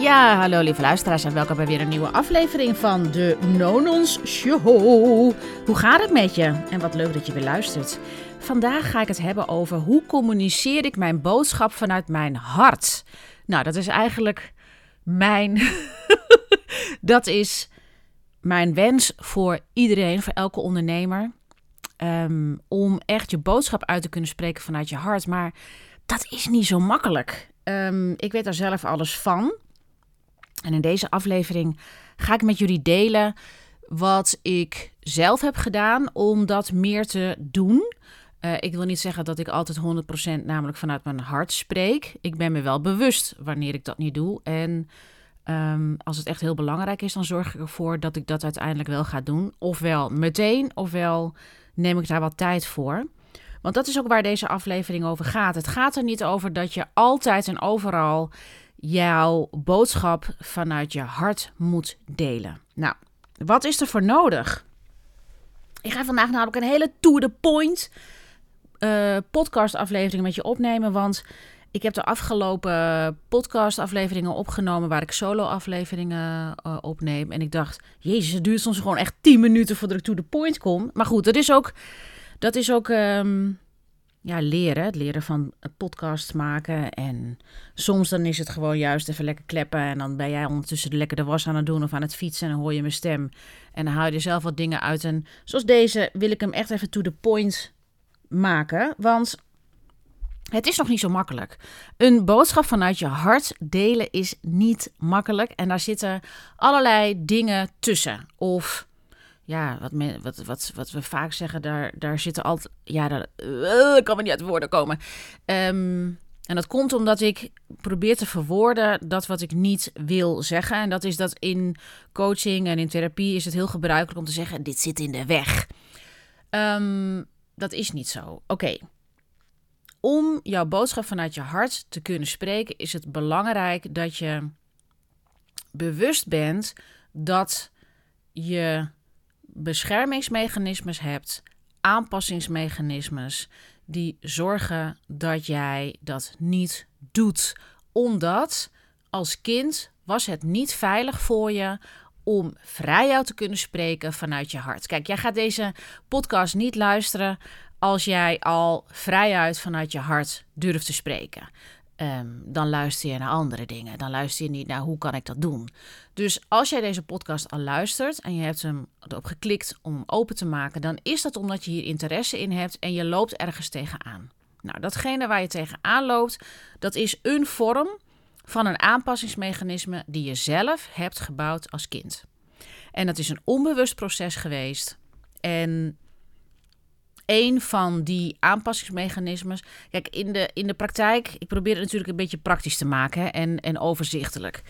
Ja, hallo lieve luisteraars en welkom bij weer een nieuwe aflevering van de Nonons Show. Hoe gaat het met je? En wat leuk dat je weer luistert. Vandaag ga ik het hebben over hoe communiceer ik mijn boodschap vanuit mijn hart. Nou, dat is eigenlijk mijn. dat is mijn wens voor iedereen, voor elke ondernemer. Ehm, om echt je boodschap uit te kunnen spreken vanuit je hart. Maar dat is niet zo makkelijk. Ehm, ik weet daar zelf alles van. En in deze aflevering ga ik met jullie delen wat ik zelf heb gedaan om dat meer te doen. Uh, ik wil niet zeggen dat ik altijd 100% namelijk vanuit mijn hart spreek. Ik ben me wel bewust wanneer ik dat niet doe. En um, als het echt heel belangrijk is, dan zorg ik ervoor dat ik dat uiteindelijk wel ga doen. Ofwel meteen, ofwel neem ik daar wat tijd voor. Want dat is ook waar deze aflevering over gaat. Het gaat er niet over dat je altijd en overal jouw boodschap vanuit je hart moet delen. Nou, wat is er voor nodig? Ik ga vandaag namelijk een hele to the point uh, podcast aflevering met je opnemen, want ik heb de afgelopen podcast afleveringen opgenomen waar ik solo afleveringen uh, opneem en ik dacht, jezus, het duurt soms gewoon echt 10 minuten voordat ik to the point kom. Maar goed, dat is ook dat is ook um, ja, leren. Het leren van een podcast maken. En soms dan is het gewoon juist even lekker kleppen. En dan ben jij ondertussen lekker de was aan het doen of aan het fietsen. En dan hoor je mijn stem. En dan haal je zelf wat dingen uit. En zoals deze wil ik hem echt even to the point maken. Want het is nog niet zo makkelijk. Een boodschap vanuit je hart delen is niet makkelijk. En daar zitten allerlei dingen tussen. Of ja, wat, wat, wat, wat we vaak zeggen, daar, daar zitten altijd. Ja, daar uh, kan me niet uit woorden komen. Um, en dat komt omdat ik probeer te verwoorden dat wat ik niet wil zeggen. En dat is dat in coaching en in therapie is het heel gebruikelijk om te zeggen: dit zit in de weg. Um, dat is niet zo. Oké. Om jouw boodschap vanuit je hart te kunnen spreken, is het belangrijk dat je bewust bent dat je beschermingsmechanismes hebt, aanpassingsmechanismes die zorgen dat jij dat niet doet. Omdat als kind was het niet veilig voor je om vrij uit te kunnen spreken vanuit je hart. Kijk, jij gaat deze podcast niet luisteren als jij al vrijuit vanuit je hart durft te spreken. Ehm, dan luister je naar andere dingen. Dan luister je niet naar hoe kan ik dat doen. Dus als jij deze podcast al luistert en je hebt hem erop geklikt om open te maken, dan is dat omdat je hier interesse in hebt en je loopt ergens tegenaan. Nou, datgene waar je tegenaan loopt, dat is een vorm van een aanpassingsmechanisme die je zelf hebt gebouwd als kind. En dat is een onbewust proces geweest. En een van die aanpassingsmechanismes. Kijk, in de, in de praktijk, ik probeer het natuurlijk een beetje praktisch te maken en, en overzichtelijk.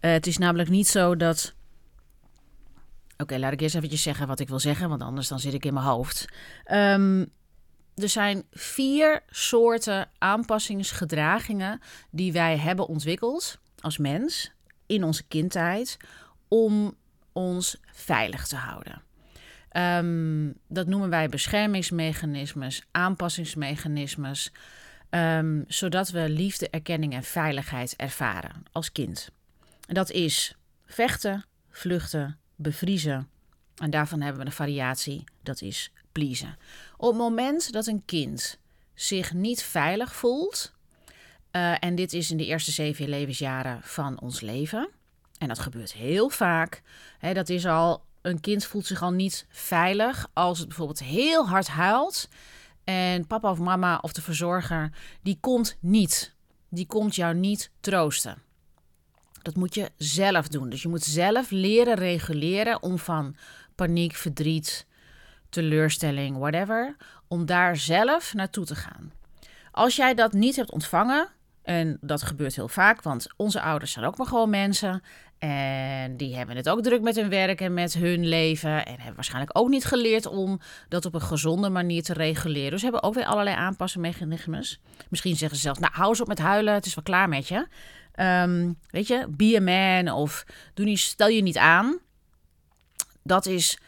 Uh, het is namelijk niet zo dat. Oké, laat ik eerst eventjes zeggen wat ik wil zeggen, want anders dan zit ik in mijn hoofd. Um, er zijn vier soorten aanpassingsgedragingen die wij hebben ontwikkeld als mens in onze kindtijd om ons veilig te houden. Um, dat noemen wij beschermingsmechanismes, aanpassingsmechanismes, um, zodat we liefde, erkenning en veiligheid ervaren als kind. Dat is vechten, vluchten, bevriezen. En daarvan hebben we een variatie, dat is pleasen. Op het moment dat een kind zich niet veilig voelt, uh, en dit is in de eerste zeven levensjaren van ons leven, en dat gebeurt heel vaak, hè, dat is al een kind voelt zich al niet veilig als het bijvoorbeeld heel hard huilt. En papa of mama of de verzorger, die komt niet. Die komt jou niet troosten. Dat moet je zelf doen. Dus je moet zelf leren reguleren om van paniek, verdriet, teleurstelling, whatever, om daar zelf naartoe te gaan. Als jij dat niet hebt ontvangen, en dat gebeurt heel vaak, want onze ouders zijn ook maar gewoon mensen. En die hebben het ook druk met hun werk en met hun leven. En hebben waarschijnlijk ook niet geleerd om dat op een gezonde manier te reguleren. Dus hebben ook weer allerlei aanpassingsmechanismes. Misschien zeggen ze zelf, nou hou eens op met huilen, het is wel klaar met je. Um, weet je, be a man of doe niet, stel je niet aan. Dat is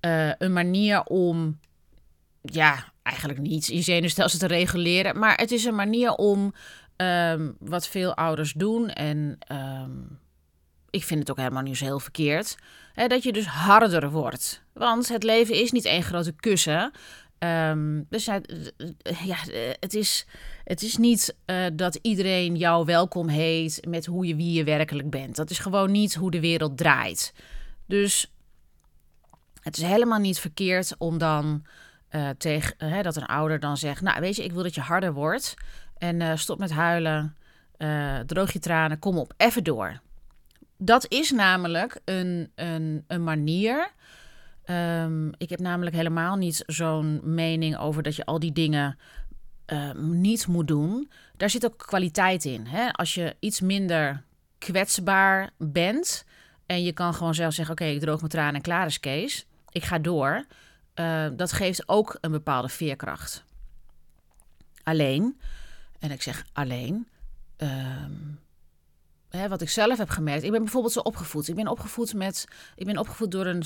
uh, een manier om, ja, eigenlijk niet je zenuwstelsel te reguleren. Maar het is een manier om um, wat veel ouders doen en... Um, ik vind het ook helemaal niet zo heel verkeerd, hè, dat je dus harder wordt. Want het leven is niet één grote kussen. Um, dus ja, het is, het is niet uh, dat iedereen jou welkom heet met hoe je wie je werkelijk bent. Dat is gewoon niet hoe de wereld draait. Dus het is helemaal niet verkeerd om dan uh, tegen uh, dat een ouder dan zegt: Nou, weet je, ik wil dat je harder wordt. En stop met huilen. droog je tranen. Kom op, even door. Dat is namelijk een, een, een manier Um, ik heb namelijk helemaal niet zo'n mening over dat je al die dingen uh, niet moet doen. Daar zit ook kwaliteit in. Hè? Als je iets minder kwetsbaar bent en je kan gewoon zelf zeggen: Oké, ik droog mijn tranen en klaar is Kees. Ik ga door. Uh, dat geeft ook een bepaalde veerkracht. Alleen, en ik zeg alleen, um, hè, wat ik zelf heb gemerkt. Ik ben bijvoorbeeld zo opgevoed. Ik ben opgevoed met. Ik ben opgevoed door een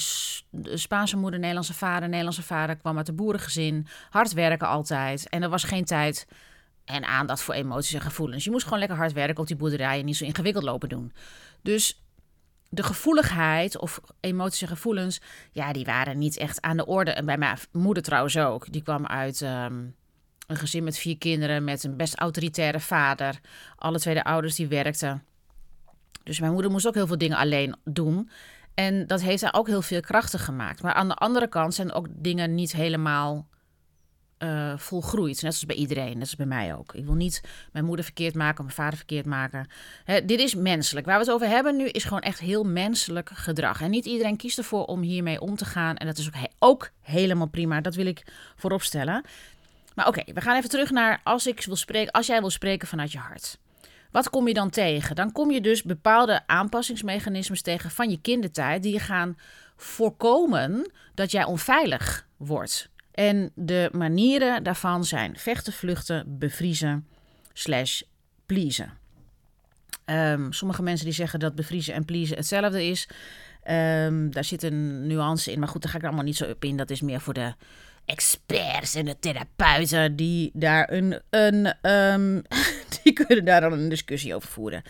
Spaanse moeder, Nederlandse vader. Nederlandse vader kwam uit een boerengezin. Hard werken altijd. En er was geen tijd en aandacht voor emoties en gevoelens. Je moest gewoon lekker hard werken op die boerderij en niet zo ingewikkeld lopen doen. Dus de gevoeligheid of emoties en gevoelens, ja, die waren niet echt aan de orde. En bij mijn moeder trouwens ook. Die kwam uit. Ehm, een gezin met vier kinderen, met een best autoritaire vader. Alle twee de ouders die werkten. Dus mijn moeder moest ook heel veel dingen alleen doen. En dat heeft haar ook heel veel krachtig gemaakt. Maar aan de andere kant zijn ook dingen niet helemaal uh, volgroeid. Net zoals bij iedereen, net als bij mij ook. Ik wil niet mijn moeder verkeerd maken, mijn vader verkeerd maken. Hè, dit is menselijk. Waar we het over hebben nu is gewoon echt heel menselijk gedrag. En niet iedereen kiest ervoor om hiermee om te gaan. En dat is ook, ook helemaal prima. Dat wil ik vooropstellen. Maar oké, we gaan even terug naar als ik wil spreken, als jij wil spreken vanuit je hart. Wat kom je dan tegen? Dan kom je dus bepaalde aanpassingsmechanismes tegen van je kindertijd die je gaan voorkomen dat jij onveilig wordt. En de manieren daarvan zijn vechten, vluchten, bevriezen, slash pleasen. Um, sommige mensen die zeggen dat bevriezen en pleasen hetzelfde is. Um, daar zit een nuance in, maar goed, daar ga ik allemaal niet zo op in. Dat is meer voor de experts en de therapeuten die daar een, een um, die kunnen daar dan een discussie over voeren.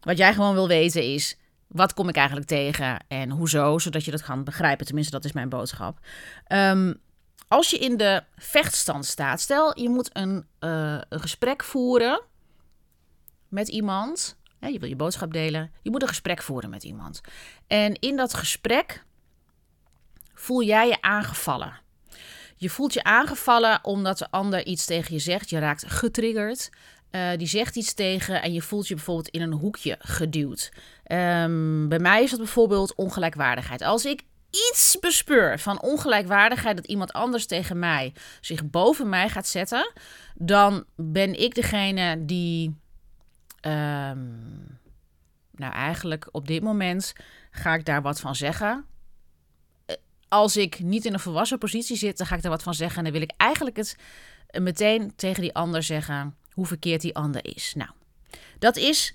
Wat jij gewoon wil weten is, wat kom ik eigenlijk tegen en hoezo, zodat je dat kan begrijpen. Tenminste, dat is mijn boodschap. Um, als je in de vechtstand staat, stel je moet een, een gesprek voeren met iemand. Je wil je boodschap delen. Je moet een gesprek voeren met iemand. En in dat gesprek voel jij je aangevallen. Je voelt je aangevallen omdat de ander iets tegen je zegt. Je raakt getriggerd. Uh, die zegt iets tegen en je voelt je bijvoorbeeld in een hoekje geduwd. Um, bij mij is dat bijvoorbeeld ongelijkwaardigheid. Als ik iets bespeur van ongelijkwaardigheid, dat iemand anders tegen mij zich boven mij gaat zetten, dan ben ik degene die. Um, nou, eigenlijk op dit moment ga ik daar wat van zeggen als ik niet in een volwassen positie zit, dan ga ik daar wat van zeggen. En dan wil ik eigenlijk het meteen tegen die ander zeggen hoe verkeerd die ander is. Nou, dat is,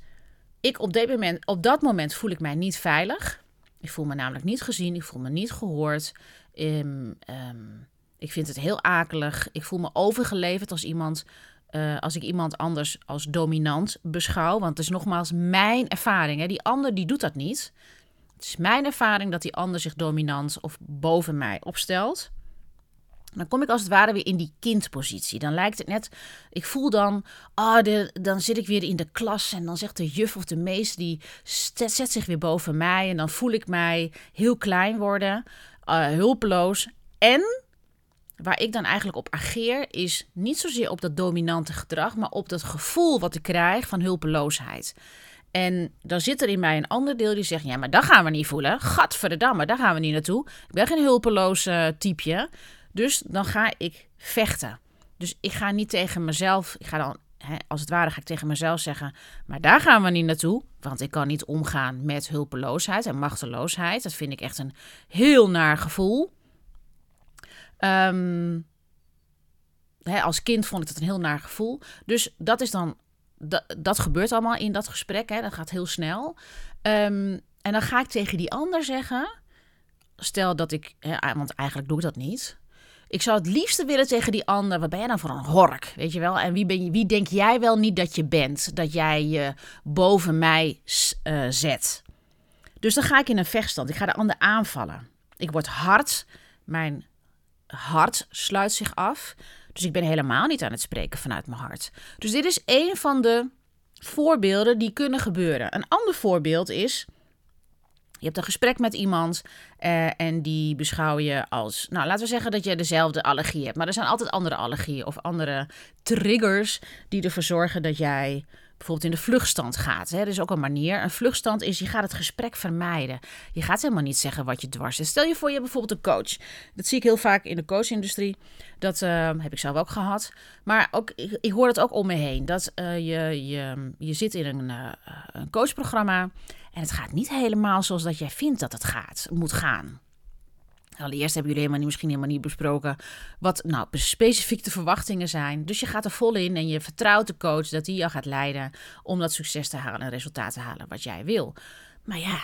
ik op, dit moment, op dat moment voel ik mij niet veilig. Ik voel me namelijk niet gezien, ik voel me niet gehoord. Um, um, ik vind het heel akelig. Ik voel me overgeleverd als iemand, uh, als ik iemand anders als dominant beschouw. Want het is nogmaals mijn ervaring. Hè. Die ander die doet dat niet. Het is mijn ervaring dat die ander zich dominant of boven mij opstelt. Dan kom ik als het ware weer in die kindpositie. Dan lijkt het net, ik voel dan, ah, dan zit ik weer in de klas en dan zegt de juf of de meester, die zet zich weer boven mij. En dan voel ik mij heel klein worden, uh, hulpeloos. En waar ik dan eigenlijk op ageer, is niet zozeer op dat dominante gedrag, maar op dat gevoel wat ik krijg van hulpeloosheid. En dan zit er in mij een ander deel die zegt: Ja, maar dat gaan we niet voelen. Gadverdamme, daar gaan we niet naartoe. Ik ben geen hulpeloos uh, typeje. Dus dan ga ik vechten. Dus ik ga niet tegen mezelf. Ik ga dan, als het ware, ga ik tegen mezelf zeggen: Maar daar gaan we niet naartoe. Want ik kan niet omgaan met hulpeloosheid en machteloosheid. Dat vind ik echt een heel naar gevoel. Hè, als kind vond ik dat een heel naar gevoel. Dus dat is dan dat, gebeurt allemaal in dat gesprek. Hè? Dat gaat heel snel. Um, en dan ga ik tegen die ander zeggen. Stel dat ik, want eigenlijk doe ik dat niet. Ik zou het liefste willen tegen die ander. Wat ben jij dan voor een hork? Weet je wel? En wie, ben je, wie denk jij wel niet dat je bent? Dat jij je boven mij uh, zet. Dus dan ga ik in een vechtstand. Ik ga de ander aanvallen. Ik word hard. Mijn hart sluit zich af. Dus ik ben helemaal niet aan het spreken vanuit mijn hart. Dus dit is een van de voorbeelden die kunnen gebeuren. Een ander voorbeeld is. Je hebt een gesprek met iemand eh, en die beschouw je als. Nou, laten we zeggen dat je dezelfde allergie hebt. Maar er zijn altijd andere allergieën of andere triggers die ervoor zorgen dat jij bijvoorbeeld in de vluchtstand gaat. Hè. Is ook een manier. Een vluchtstand is, je gaat het gesprek vermijden. Je gaat helemaal niet zeggen wat je dwars is. Stel je voor, je hebt bijvoorbeeld een coach. Dat zie ik heel vaak in de coachindustrie. Dat uh, heb ik zelf ook gehad. Maar ook, ik, hoor het ook om me heen. Dat uh, je, je, je zit in een, een coachprogramma en het gaat niet helemaal zoals dat jij vindt dat het gaat, moet gaan. Allereerst hebben jullie helemaal niet, misschien helemaal niet besproken wat nou specifiek de verwachtingen zijn. Dus je gaat er vol in en je vertrouwt de coach dat hij jou gaat leiden om dat succes te halen en resultaat te halen wat jij wil. Maar ja,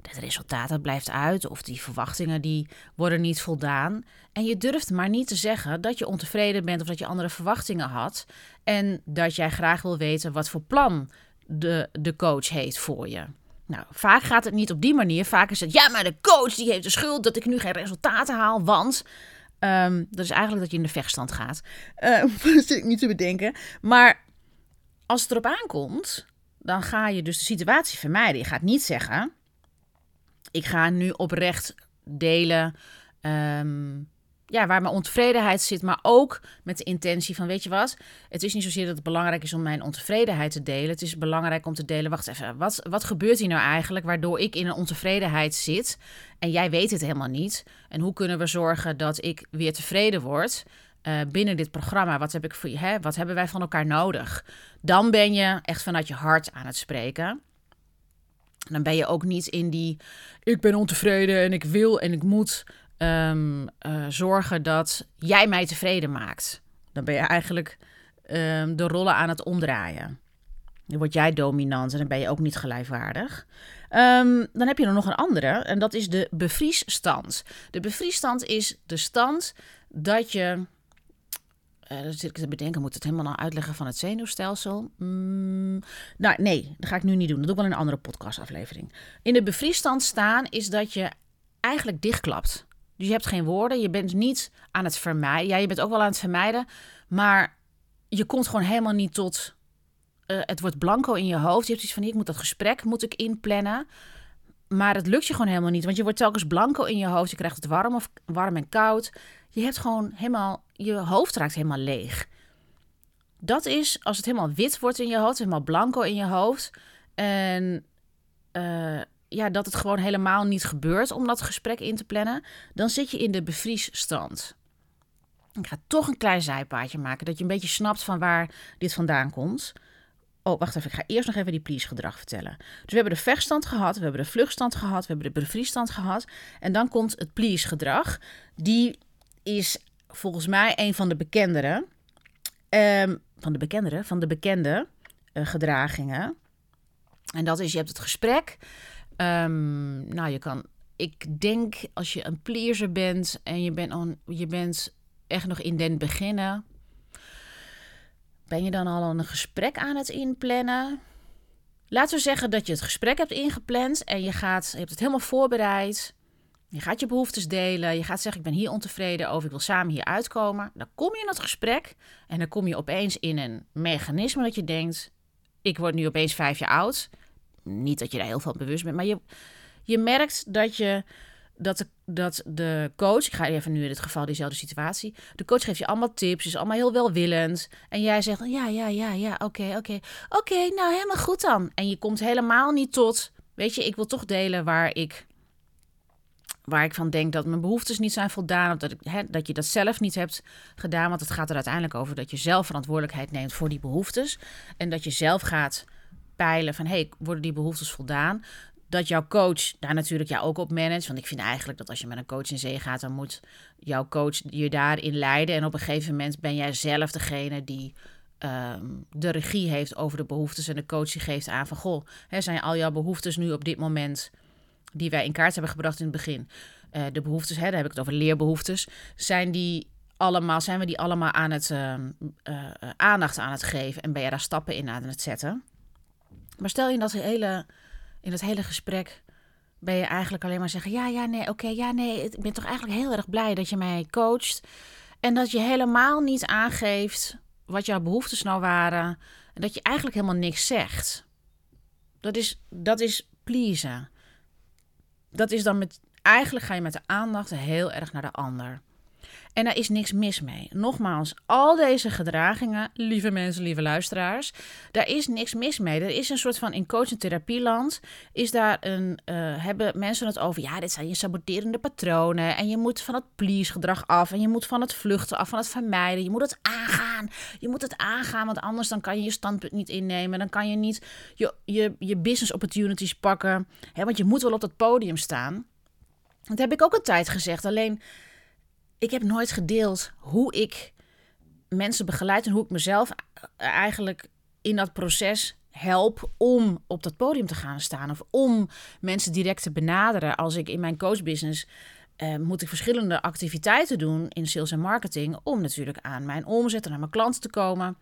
dat resultaat dat blijft uit of die verwachtingen die worden niet voldaan. En je durft maar niet te zeggen dat je ontevreden bent of dat je andere verwachtingen had. En dat jij graag wil weten wat voor plan de, de coach heeft voor je. Nou, vaak gaat het niet op die manier. Vaak is het, ja, maar de coach die heeft de schuld dat ik nu geen resultaten haal, want... Um, dat is eigenlijk dat je in de vechtstand gaat. Uh, dat zit ik niet te bedenken. Maar als het erop aankomt, dan ga je dus de situatie vermijden. Je gaat niet zeggen, ik ga nu oprecht delen... Um, ja, waar mijn ontevredenheid zit, maar ook met de intentie van, weet je wat, het is niet zozeer dat het belangrijk is om mijn ontevredenheid te delen. Het is belangrijk om te delen, wacht even, wat, wat gebeurt hier nou eigenlijk waardoor ik in een ontevredenheid zit en jij weet het helemaal niet? En hoe kunnen we zorgen dat ik weer tevreden word uh, binnen dit programma? Wat, heb ik voor, hè, wat hebben wij van elkaar nodig? Dan ben je echt vanuit je hart aan het spreken. Dan ben je ook niet in die, ik ben ontevreden en ik wil en ik moet um, uh, zorgen dat jij mij tevreden maakt. Dan ben je eigenlijk um, de rollen aan het omdraaien. Dan word jij dominant en dan ben je ook niet gelijkwaardig. Um, dan heb je er nog een andere en dat is de bevriesstand. De bevriesstand is de stand dat je. Uh, dan zit ik te bedenken, moet het helemaal nou uitleggen van het zenuwstelsel? Mm, nou, nee, dat ga ik nu niet doen. Dat doe ik wel in een andere podcastaflevering. In de bevriesstand staan is dat je eigenlijk dichtklapt. Dus je hebt geen woorden. Je bent niet aan het vermijden. Ja, je bent ook wel aan het vermijden. Maar je komt gewoon helemaal niet tot. Uh, het wordt blanco in je hoofd. Je hebt iets van: ik moet dat gesprek moet ik inplannen. Maar het lukt je gewoon helemaal niet. Want je wordt telkens blanco in je hoofd. Je krijgt het warm of warm en koud. Je hebt gewoon helemaal. Je hoofd raakt helemaal leeg. Dat is als het helemaal wit wordt in je hoofd, helemaal blanco in je hoofd. En uh, ja, dat het gewoon helemaal niet gebeurt om dat gesprek in te plannen, dan zit je in de bevriesstand. Ik ga toch een klein zijpaadje maken, dat je een beetje snapt van waar dit vandaan komt. Oh, wacht even. Ik ga eerst nog even die please-gedrag vertellen. Dus we hebben de vechtstand gehad, we hebben de vluchtstand gehad, we hebben de bevriesstand gehad. En dan komt het please-gedrag. Die is volgens mij een van de bekendere. Um, van de bekendere, van de bekende uh, gedragingen. En dat is, je hebt het gesprek. Um, nou, je kan. Ik denk als je een pleaser bent en je bent, je bent echt nog in den beginnen. Ben je dan al een gesprek aan het inplannen? Laten we zeggen dat je het gesprek hebt ingepland en je, gaat, je hebt het helemaal voorbereid. Je gaat je behoeftes delen. Je gaat zeggen: Ik ben hier ontevreden over, ik wil samen hier uitkomen. Dan kom je in het gesprek en dan kom je opeens in een mechanisme dat je denkt: Ik word nu opeens vijf jaar oud niet dat je daar heel veel bewust bent, maar je, je merkt dat je dat de, dat de coach, ik ga even nu in dit geval diezelfde situatie, de coach geeft je allemaal tips, is allemaal heel welwillend. En jij zegt, ja, ja, ja, ja, oké, oké, oké, nou helemaal goed dan. En je komt helemaal niet tot, weet je, ik wil toch delen waar ik, waar ik van denk dat mijn behoeftes niet zijn voldaan, of dat, ik, hè, dat je dat zelf niet hebt gedaan. Want het gaat er uiteindelijk over dat je zelf verantwoordelijkheid neemt voor die behoeftes. En dat je zelf gaat peilen van hey, worden die behoeftes voldaan? Dat jouw coach daar natuurlijk jou ook op manage. Want ik vind eigenlijk dat als je met een coach in zee gaat, dan moet jouw coach je daarin leiden. En op een gegeven moment ben jij zelf degene die um, de regie heeft over de behoeftes. En de coach geeft aan van goh, hè, zijn al jouw behoeftes nu op dit moment die wij in kaart hebben gebracht in het begin. Uh, de behoeftes, hè, daar heb ik het over leerbehoeftes. Zijn die allemaal, zijn we die allemaal aan het uh, uh, aandacht aan het geven? En ben je daar stappen in aan het zetten? Maar stel je in dat hele, in dat hele gesprek ben je eigenlijk alleen maar zeggen: ja, ja, nee, oké, ja, nee. Ik ben toch eigenlijk heel erg blij dat je mij coacht. En dat je helemaal niet aangeeft wat jouw behoeftes nou waren. En dat je eigenlijk helemaal niks zegt. Dat is, dat is pleasen. Dat is dan met. Eigenlijk ga je met de aandacht heel erg naar de ander. En daar is niks mis mee. Nogmaals, al deze gedragingen, lieve mensen, lieve luisteraars, daar is niks mis mee. Er is een soort van in coach- en therapieland, is daar een, uh, hebben mensen het over, ja, dit zijn je saboterende patronen en je moet van het please-gedrag af en je moet van het vluchten af, van het vermijden. Je moet het aangaan. Je moet het aangaan, want anders dan kan je je standpunt niet innemen. Dan kan je niet je, je, je business opportunities pakken, hè, want je moet wel op dat podium staan. Dat heb ik ook een tijd gezegd, alleen ik heb nooit gedeeld hoe ik mensen begeleid en hoe ik mezelf eigenlijk in dat proces help om op dat podium te gaan staan of om mensen direct te benaderen. Als ik in mijn coachbusiness uh, moet ik verschillende activiteiten doen in sales en marketing om natuurlijk aan mijn omzet en aan mijn klanten te komen.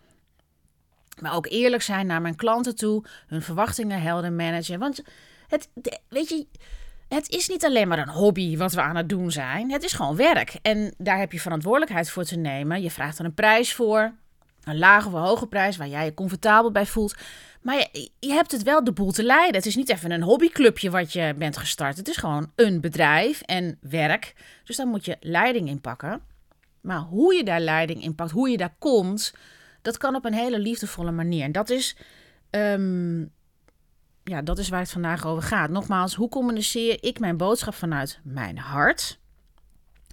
Maar ook eerlijk zijn naar mijn klanten toe, hun verwachtingen helder managen. Want het, weet je, het is niet alleen maar een hobby wat we aan het doen zijn. Het is gewoon werk. En daar heb je verantwoordelijkheid voor te nemen. Je vraagt er een prijs voor. Een lage of een hoge prijs waar jij je comfortabel bij voelt. Maar je, je, hebt het wel de boel te leiden. Het is niet even een hobbyclubje wat je bent gestart. Het is gewoon een bedrijf en werk. Dus daar moet je leiding in pakken. Maar hoe je daar leiding in pakt, hoe je daar komt, dat kan op een hele liefdevolle manier. En dat is ehm, ja, dat is waar het vandaag over gaat. Nogmaals, hoe communiceer ik mijn boodschap vanuit mijn hart?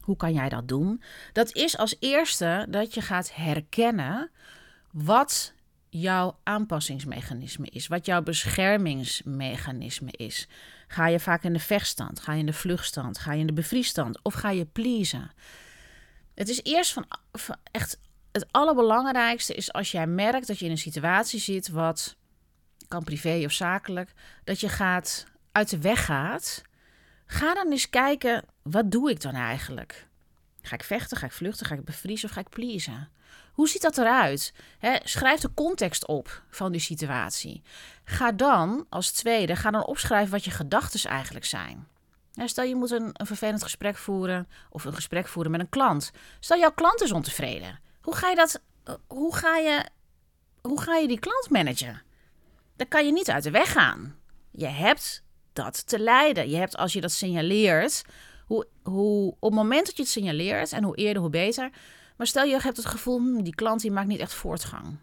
Hoe kan jij dat doen? Dat is als eerste dat je gaat herkennen wat jouw aanpassingsmechanisme is, wat jouw beschermingsmechanisme is. Ga je vaak in de vechtstand, ga je in de vluchtstand, ga je in de bevriesstand of ga je pleasen? Het is eerst van, van echt het allerbelangrijkste is als jij merkt dat je in een situatie zit wat kan privé of zakelijk, dat je gaat uit de weg gaat. Ga dan eens kijken, wat doe ik dan eigenlijk? Ga ik vechten, ga ik vluchten, ga ik bevriezen of ga ik pleasen? Hoe ziet dat eruit? schrijf de context op van die situatie. Ga dan als tweede, ga dan opschrijven wat je gedachten eigenlijk zijn. stel je moet een, een vervelend gesprek voeren of een gesprek voeren met een klant. Stel jouw klant is ontevreden. Hoe ga je dat? Hoe ga je, hoe ga je die klant managen? Dan kan je niet uit de weg gaan. Je hebt dat te leiden. Je hebt als je dat signaleert, hoe, hoe, op het moment dat je het signaleert en hoe eerder hoe beter. Maar stel je hebt het gevoel, hm, die klant die maakt niet echt voortgang.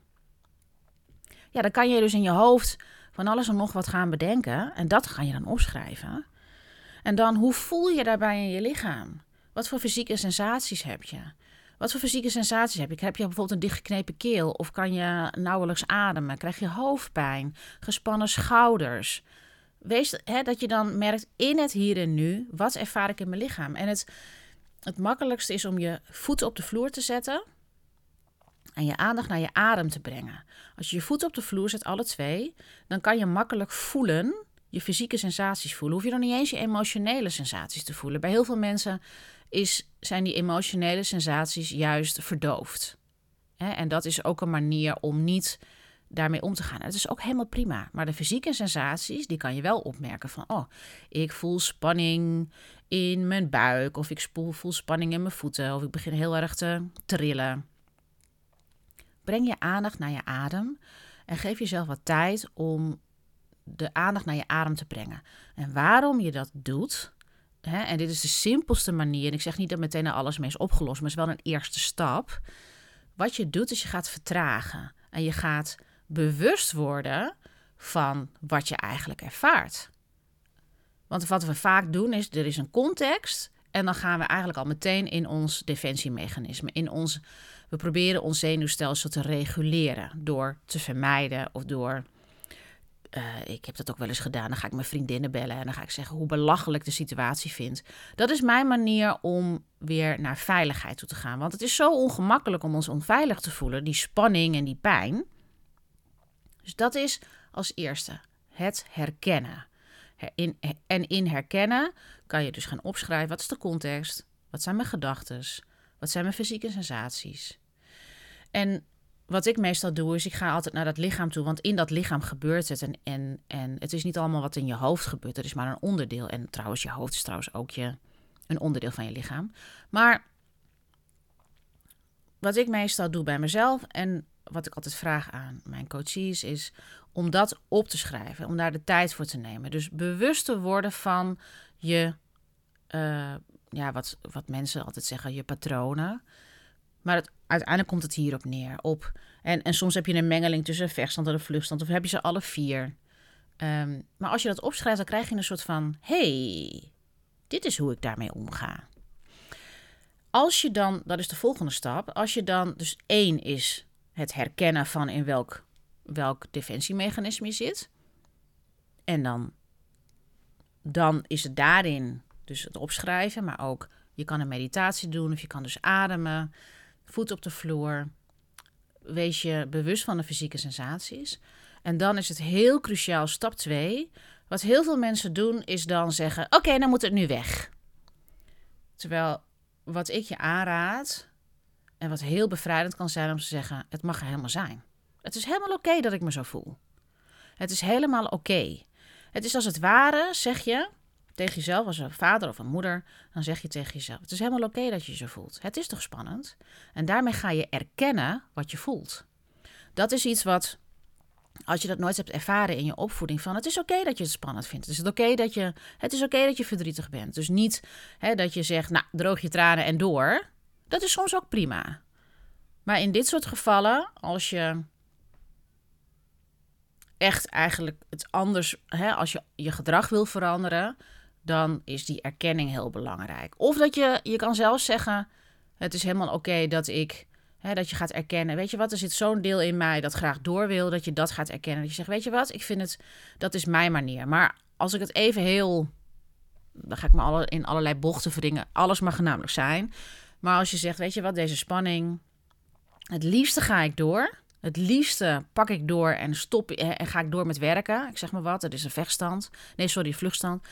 Ja, dan kan je dus in je hoofd van alles en nog wat gaan bedenken. En dat ga je dan opschrijven. En dan, hoe voel je daarbij in je lichaam? Wat voor fysieke sensaties heb je? Wat voor fysieke sensaties heb je? Heb je bijvoorbeeld een dichtgeknepen keel of kan je nauwelijks ademen? Krijg je hoofdpijn, gespannen schouders? Wees hè, dat je dan merkt in het hier en nu, wat ervaar ik in mijn lichaam? En het, het makkelijkste is om je voeten op de vloer te zetten en je aandacht naar je adem te brengen. Als je je voeten op de vloer zet, alle twee, dan kan je makkelijk voelen, je fysieke sensaties voelen. Hoef je dan niet eens je emotionele sensaties te voelen. Bij heel veel mensen is, zijn die emotionele sensaties juist verdoofd. En dat is ook een manier om niet daarmee om te gaan. Het is ook helemaal prima. Maar de fysieke sensaties, die kan je wel opmerken van... oh, ik voel spanning in mijn buik... of ik voel spanning in mijn voeten... of ik begin heel erg te trillen. Breng je aandacht naar je adem... en geef jezelf wat tijd om de aandacht naar je adem te brengen. En waarom je dat doet... Hè, en dit is de simpelste manier. En ik zeg niet dat meteen alles mee is opgelost, maar het is wel een eerste stap. Wat je doet, is je gaat vertragen. En je gaat bewust worden van wat je eigenlijk ervaart. Want wat we vaak doen is, er is een context en dan gaan we eigenlijk al meteen in ons defensiemechanisme, in ons, we proberen ons zenuwstelsel te reguleren door te vermijden of door uh, ik heb dat ook wel eens gedaan. Dan ga ik mijn vriendinnen bellen en dan ga ik zeggen hoe belachelijk de situatie vind. Dat is mijn manier om weer naar veiligheid toe te gaan. Want het is zo ongemakkelijk om ons onveilig te voelen, die spanning en die pijn. Dus dat is als eerste het herkennen. In, en in herkennen kan je dus gaan opschrijven: wat is de context? Wat zijn mijn gedachten? Wat zijn mijn fysieke sensaties? En wat ik meestal doe, is ik ga altijd naar dat lichaam toe. Want in dat lichaam gebeurt het. En, en, en het is niet allemaal wat in je hoofd gebeurt. Er is maar een onderdeel. En trouwens, je hoofd is trouwens ook je, een onderdeel van je lichaam. Maar wat ik meestal doe bij mezelf en wat ik altijd vraag aan mijn coaches is om dat op te schrijven, om daar de tijd voor te nemen. Dus bewust te worden van je, uh, ja, wat, wat mensen altijd zeggen, je patronen. Maar uiteindelijk komt het hierop neer. Op, en, en soms heb je een mengeling tussen een vechtstand en een vluchtstand, of heb je ze alle vier. Um, maar als je dat opschrijft, dan krijg je een soort van: hey, dit is hoe ik daarmee omga. Als je dan, dat is de volgende stap, als je dan, dus één is het herkennen van in welk, welk defensiemechanisme je zit. En dan, dan is het daarin dus het opschrijven, maar ook je kan een meditatie doen of je kan dus ademen, voet op de vloer. Wees je bewust van de fysieke sensaties. En dan is het heel cruciaal, stap 2. Wat heel veel mensen doen, is dan zeggen: Oké, dan moet het nu weg. Terwijl wat ik je aanraad, en wat heel bevrijdend kan zijn om te zeggen: Het mag er helemaal zijn. Het is helemaal oké dat ik me zo voel. Het is helemaal oké. Het is als het ware, zeg je tegen jezelf, als een vader of een moeder, dan zeg je tegen jezelf: Het is helemaal oké dat je je zo voelt. Het is toch spannend? En daarmee ga je erkennen wat je voelt. Dat is iets wat als je dat nooit hebt ervaren in je opvoeding, van het is oké dat je het spannend vindt. Het is oké dat je, het is oké dat je verdrietig bent. Dus niet hè, dat je zegt, nou, droog je tranen en door. Dat is soms ook prima. Maar in dit soort gevallen, als je echt eigenlijk het anders, hè, als je je gedrag wil veranderen, dan is die erkenning heel belangrijk. Of dat je, je kan zelfs zeggen, het is helemaal oké dat ik dat je gaat erkennen, weet je wat, er zit zo'n deel in mij dat graag door wil, dat je dat gaat erkennen. Dat je zegt, weet je wat, ik vind het, dat is mijn manier. Maar als ik het even heel, dan ga ik me alle, in allerlei bochten verdingen, alles mag namelijk zijn. Maar als je zegt, weet je wat, deze spanning, het liefste ga ik door. Het liefste pak ik door en stop en ga ik door met werken. Ik zeg maar wat, het is een vechtstand. Nee, sorry, vluchtstand.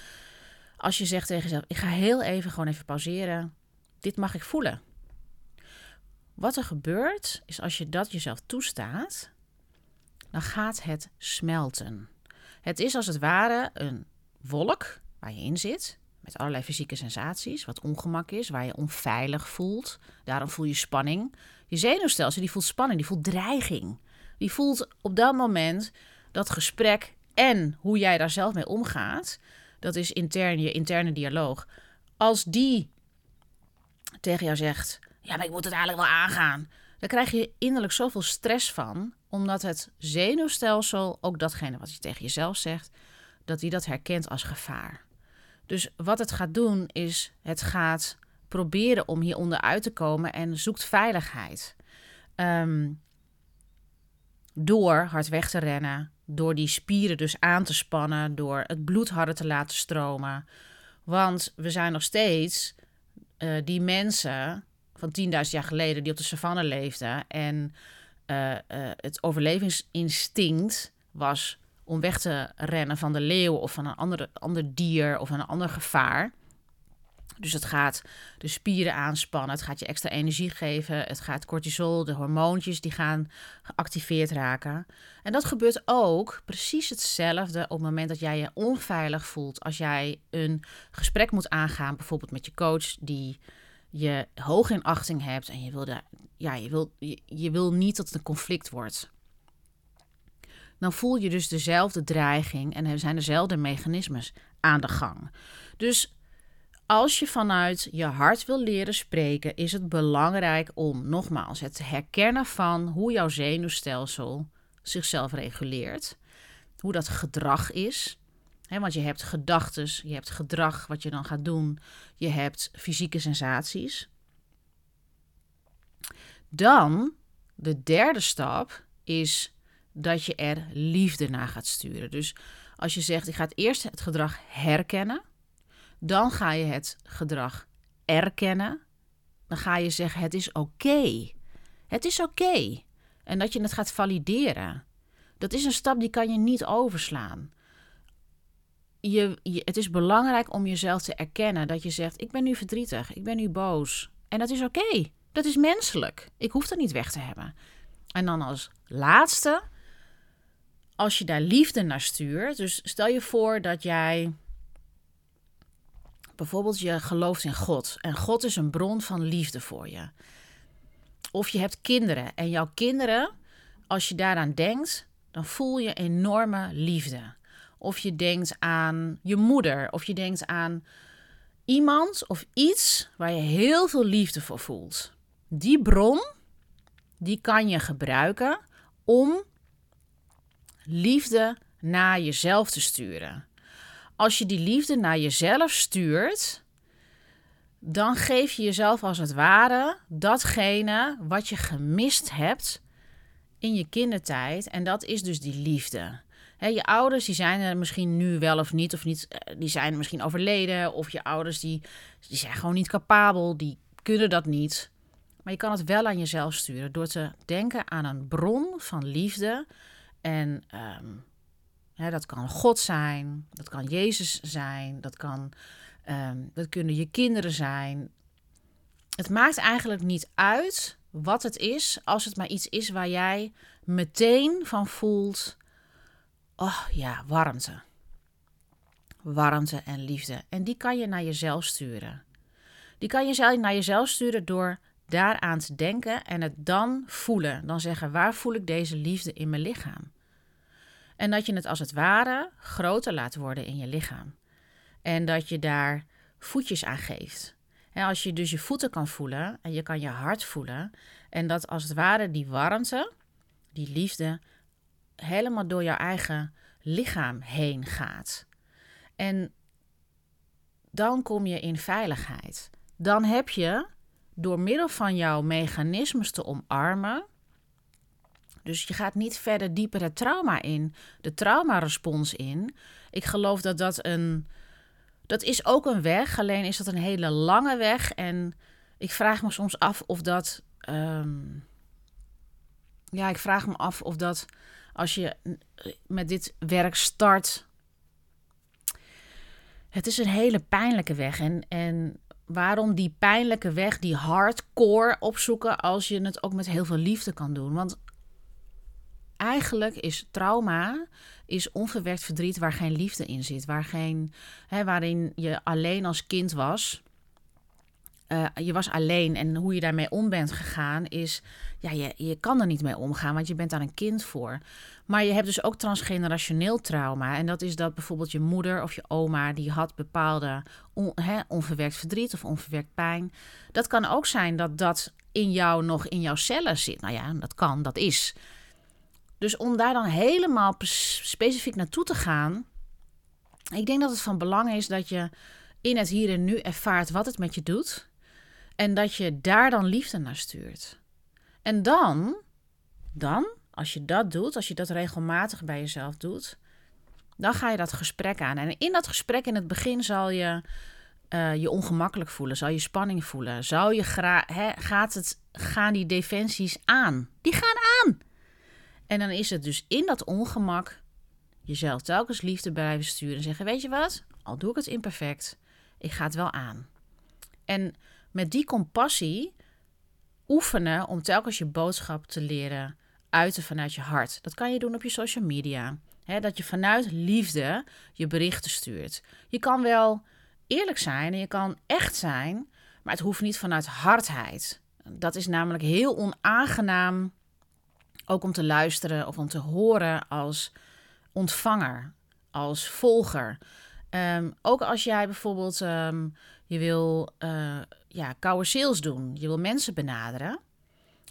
Als je zegt tegen jezelf, ik ga heel even gewoon even pauzeren. Dit mag ik voelen. Wat er gebeurt, is als je dat jezelf toestaat, dan gaat het smelten. Het is als het ware een wolk waar je in zit, met allerlei fysieke sensaties, wat ongemak is, waar je onveilig voelt. Daarom voel je spanning. Je zenuwstelsel die voelt spanning, die voelt dreiging. Die voelt op dat moment dat gesprek en hoe jij daar zelf mee omgaat, dat is intern je interne dialoog. Als die tegen jou zegt: ja, maar ik moet het eigenlijk wel aangaan. Daar krijg je innerlijk zoveel stress van, omdat het zenuwstelsel, ook datgene wat je tegen jezelf zegt, dat hij dat herkent als gevaar. Dus wat het gaat doen, is het gaat proberen om hieronder uit te komen en zoekt veiligheid. Ehm, door hard weg te rennen, door die spieren dus aan te spannen, door het bloed harder te laten stromen. Want we zijn nog steeds uh, die mensen van 10.000 jaar geleden die op de savanne leefden. En uh, uh, het overlevingsinstinct was om weg te rennen van de leeuw of van een andere, ander dier of een ander gevaar. Dus het gaat de spieren aanspannen, het gaat je extra energie geven, het gaat cortisol, de hormoontjes, die gaan geactiveerd raken. En dat gebeurt ook precies hetzelfde op het moment dat jij je onveilig voelt. Als jij een gesprek moet aangaan, bijvoorbeeld met je coach, die je hoog in achting hebt en je wil, daar, ja, je wil, je, je wil niet dat het een conflict wordt. Dan voel je dus dezelfde dreiging en er zijn dezelfde mechanismes aan de gang. Dus als je vanuit je hart wil leren spreken, is het belangrijk om nogmaals het herkennen van hoe jouw zenuwstelsel zichzelf reguleert, hoe dat gedrag is want je hebt gedachten, je hebt gedrag wat je dan gaat doen, je hebt fysieke sensaties. Dan, de derde stap, is dat je er liefde naar gaat sturen. Dus als je zegt, ik ga het eerst het gedrag herkennen, dan ga je het gedrag erkennen, dan ga je zeggen, het is oké. Het is oké. En dat je het gaat valideren. Dat is een stap die kan je niet overslaan je, het is belangrijk om jezelf te erkennen dat je zegt: Ik ben nu verdrietig, ik ben nu boos. En dat is oké. Dat is menselijk. Ik hoef dat niet weg te hebben. En dan als laatste, als je daar liefde naar stuurt. Dus stel je voor dat jij bijvoorbeeld je gelooft in God. En God is een bron van liefde voor je. Of je hebt kinderen en jouw kinderen, als je daaraan denkt, dan voel je enorme liefde. Of je denkt aan je moeder, of je denkt aan iemand of iets waar je heel veel liefde voor voelt. Die bron, die kan je gebruiken om liefde naar jezelf te sturen. Als je die liefde naar jezelf stuurt, dan geef je jezelf als het ware datgene wat je gemist hebt in je kindertijd. En dat is dus die liefde. je ouders die zijn er misschien nu wel of niet, of niet, eh, die zijn misschien overleden. Of je ouders die, die zijn gewoon niet capabel, die kunnen dat niet. Maar je kan het wel aan jezelf sturen door te denken aan een bron van liefde. En um, dat kan God zijn, dat kan Jezus zijn, dat, kan, ehm, dat kunnen je kinderen zijn. Het maakt eigenlijk niet uit wat het is, als het maar iets is waar jij meteen van voelt: oh ja, warmte. Warmte en liefde. En die kan je naar jezelf sturen. Die kan je naar jezelf sturen door daaraan te denken en het dan voelen. Dan zeggen: waar voel ik deze liefde in mijn lichaam? En dat je het als het ware groter laat worden in je lichaam. En dat je daar voetjes aan geeft. En als je dus je voeten kan voelen en je kan je hart voelen. En dat als het ware die warmte, die liefde, helemaal door jouw eigen lichaam heen gaat. En dan kom je in veiligheid. Dan heb je door middel van jouw mechanismes te omarmen. Dus je gaat niet verder dieper het trauma in, de traumarespons in. Ik geloof dat dat een dat is ook een weg, alleen is dat een hele lange weg. En ik vraag me soms af of dat. Ehm, ja, ik vraag me af of dat als je met dit werk start. Het is een hele pijnlijke weg. En, en waarom die pijnlijke weg, die hardcore opzoeken, als je het ook met heel veel liefde kan doen? Want eigenlijk is trauma is onverwerkt verdriet waar geen liefde in zit, waar geen, hè, waarin je alleen als kind was. Uh, je was alleen en hoe je daarmee om bent gegaan is, ja, je, je kan er niet mee omgaan, want je bent daar een kind voor. Maar je hebt dus ook transgenerationeel trauma. En dat is dat bijvoorbeeld je moeder of je oma, die had bepaalde hè, onverwerkt verdriet of onverwerkt pijn. Dat kan ook zijn dat dat in jou nog in jouw cellen zit. Nou ja, dat kan, dat is. Dus om daar dan helemaal specifiek naartoe te gaan, ik denk dat het van belang is dat je in het hier en nu ervaart wat het met je doet. En dat je daar dan liefde naar stuurt. En dan, dan, als je dat doet, als je dat regelmatig bij jezelf doet, dan ga je dat gesprek aan. En in dat gesprek in het begin zal je uh, je ongemakkelijk voelen, zal je spanning voelen, zal je gaat het, gaan die defensies aan? Die gaan aan. En dan is het dus in dat ongemak jezelf telkens liefde blijven sturen en zeggen: Weet je wat, al doe ik het imperfect, ik ga het wel aan. En met die compassie oefenen om telkens je boodschap te leren uiten vanuit je hart. Dat kan je doen op je social media. dat je vanuit liefde je berichten stuurt. Je kan wel eerlijk zijn en je kan echt zijn, maar het hoeft niet vanuit hardheid. Dat is namelijk heel onaangenaam ook om te luisteren of om te horen als ontvanger, als volger. Ehm, ook als jij bijvoorbeeld um, je wil uh, ja, koude sales doen, je wil mensen benaderen,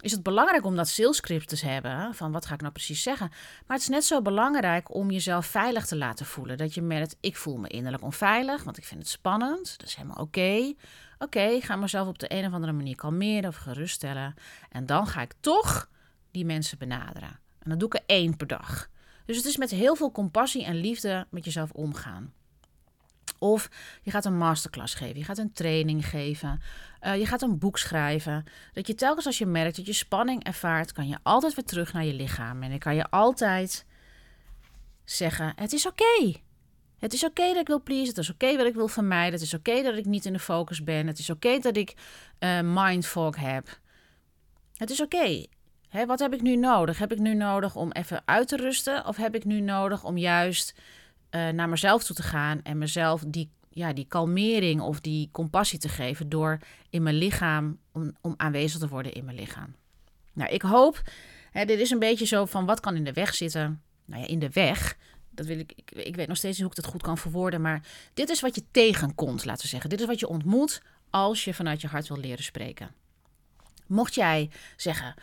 is het belangrijk om dat salescript te hebben. Van wat ga ik nou precies zeggen? Maar het is net zo belangrijk om jezelf veilig te laten voelen. Dat je merkt, ik voel me innerlijk onveilig, want ik vind het spannend. Dat is helemaal oké. Oké, ik ga mezelf op de een of andere manier kalmeren of geruststellen. En dan ga ik toch die mensen benaderen. En dat doe ik er één per dag. Dus het is met heel veel compassie en liefde met jezelf omgaan. Of je gaat een masterclass geven, je gaat een training geven, uh, je gaat een boek schrijven. Dat je telkens als je merkt dat je spanning ervaart, kan je altijd weer terug naar je lichaam. En dan kan je altijd zeggen: Het is oké. Het is oké dat ik wil pleasen. Het is oké dat ik wil vermijden. Het is oké dat ik niet in de focus ben. Het is oké dat ik uh, mindfog heb. Het is oké. Hè, wat heb ik nu nodig? Heb ik nu nodig om even uit te rusten? Of heb ik nu nodig om juist uh, naar mezelf toe te gaan en mezelf die, ja, die kalmering of die compassie te geven door in mijn lichaam, om, om aanwezig te worden in mijn lichaam? Nou, ik hoop, hè, dit is een beetje zo van wat kan in de weg zitten? Nou ja, in de weg. Dat wil ik, ik, ik weet nog steeds niet hoe ik dat goed kan verwoorden, maar dit is wat je tegenkomt, laten we zeggen. Dit is wat je ontmoet als je vanuit je hart wil leren spreken. Mocht jij zeggen,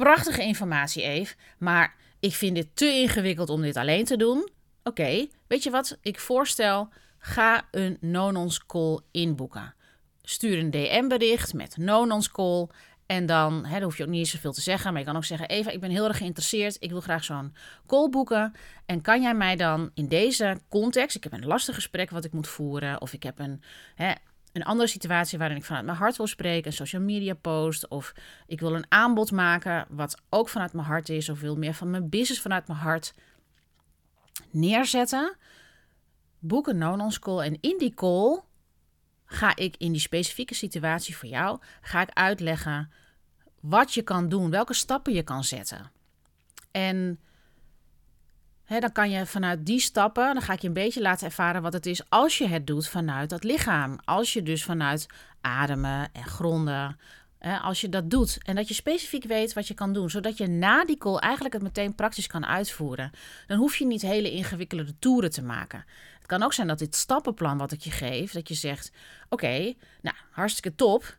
prachtige informatie Eve, maar ik vind dit te ingewikkeld om dit alleen te doen. Oké, weet je wat ik voorstel? Ga een no-nonce call inboeken. Stuur een DM-bericht met no-nonce call. En dan, hè, hoef je ook niet zoveel te zeggen, maar je kan ook zeggen: Eva, ik ben heel erg geïnteresseerd. Ik wil graag zo'n call boeken. En kan jij mij dan in deze context, ik heb een lastig gesprek wat ik moet voeren, of ik heb een, hè, een andere situatie waarin ik vanuit mijn hart wil spreken, een social media post, of ik wil een aanbod maken wat ook vanuit mijn hart is, of wil meer van mijn business vanuit mijn hart neerzetten. Boek een non call en in die call ga ik in die specifieke situatie voor jou ga ik uitleggen wat je kan doen, welke stappen je kan zetten. En dan kan je vanuit die stappen, dan ga ik je een beetje laten ervaren wat het is als je het doet vanuit dat lichaam. Als je dus vanuit ademen en gronden, als je dat doet en dat je specifiek weet wat je kan doen, zodat je na die call eigenlijk het meteen praktisch kan uitvoeren, dan hoef je niet hele ingewikkelde toeren te maken. Het kan ook zijn dat dit stappenplan wat ik je geef, dat je zegt: Oké, nou hartstikke top,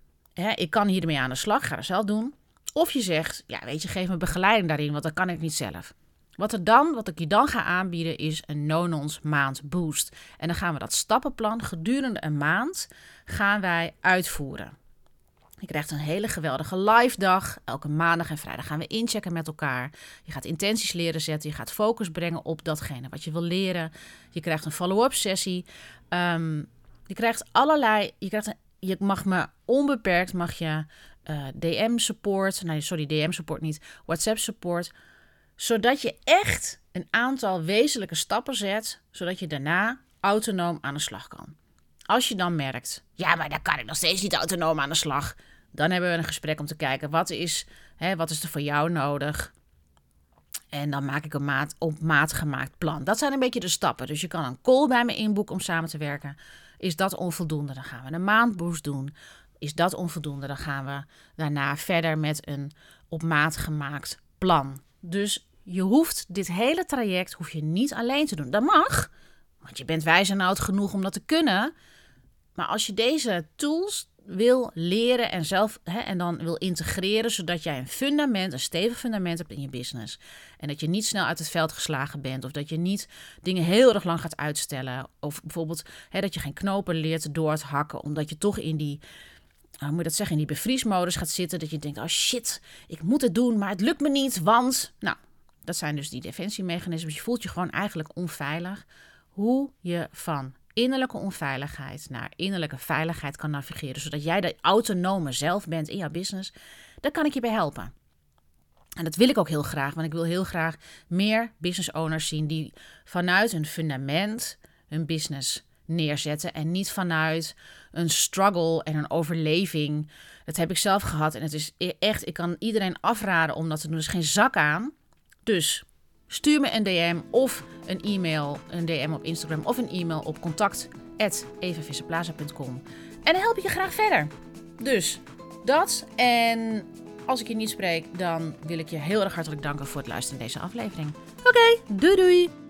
ik kan hiermee aan de slag, ga dat zelf doen. Of je zegt: Ja, weet je, geef me begeleiding daarin, want dat kan ik niet zelf. Wat, er dan, wat ik je dan ga aanbieden is een Nonons maand boost. En dan gaan we dat stappenplan gedurende een maand gaan wij uitvoeren. Je krijgt een hele geweldige live dag. Elke maandag en vrijdag gaan we inchecken met elkaar. Je gaat intenties leren zetten. Je gaat focus brengen op datgene wat je wil leren. Je krijgt een follow-up sessie. Ehm, je krijgt allerlei. Je, krijgt je mag me onbeperkt mag je eh, DM support. Nee, sorry, DM support niet. WhatsApp support zodat je echt een aantal wezenlijke stappen zet, zodat je daarna autonoom aan de slag kan. Als je dan merkt, ja, maar daar kan ik nog steeds niet autonoom aan de slag, dan hebben we een gesprek om te kijken wat is, hè, wat is er voor jou nodig. En dan maak ik een maat, op maat gemaakt plan. Dat zijn een beetje de stappen. Dus je kan een call bij me inboeken om samen te werken. Is dat onvoldoende? Dan gaan we een maandboost doen. Is dat onvoldoende? Dan gaan we daarna verder met een op maat gemaakt plan. Dus je hoeft dit hele traject hoef je niet alleen te doen. Dat mag, want je bent wijs en oud genoeg om dat te kunnen. Maar als je deze tools wil leren en zelf hè, en dan wil integreren, zodat jij een fundament, een stevig fundament hebt in je business. En dat je niet snel uit het veld geslagen bent, of dat je niet dingen heel erg lang gaat uitstellen. Of bijvoorbeeld hè, dat je geen knopen leert door het hakken, omdat je toch in die hoe moet dat zeggen, in die bevriesmodus gaat zitten. Dat je denkt, oh shit, ik moet het doen, maar het lukt me niet, want... Nou, dat zijn dus die defensiemechanismes. Je voelt je gewoon eigenlijk onveilig. Hoe je van innerlijke onveiligheid naar innerlijke veiligheid kan navigeren, zodat jij de autonome zelf bent in jouw business, daar kan ik je bij helpen. En dat wil ik ook heel graag, want ik wil heel graag meer business owners zien die vanuit een fundament hun business neerzetten en niet vanuit een struggle en een overleving. Dat heb ik zelf gehad en het is e-, echt, ik kan iedereen afraden om dat te doen. Er geen zak aan. Dus stuur me een DM of een e-mail, een DM op Instagram of een e-mail op contact@evavisseplaza.com. En dan help ik je graag verder. Dus dat en als ik je niet spreek, dan wil ik je heel erg hartelijk danken voor het luisteren naar deze aflevering. Oké, doei doei!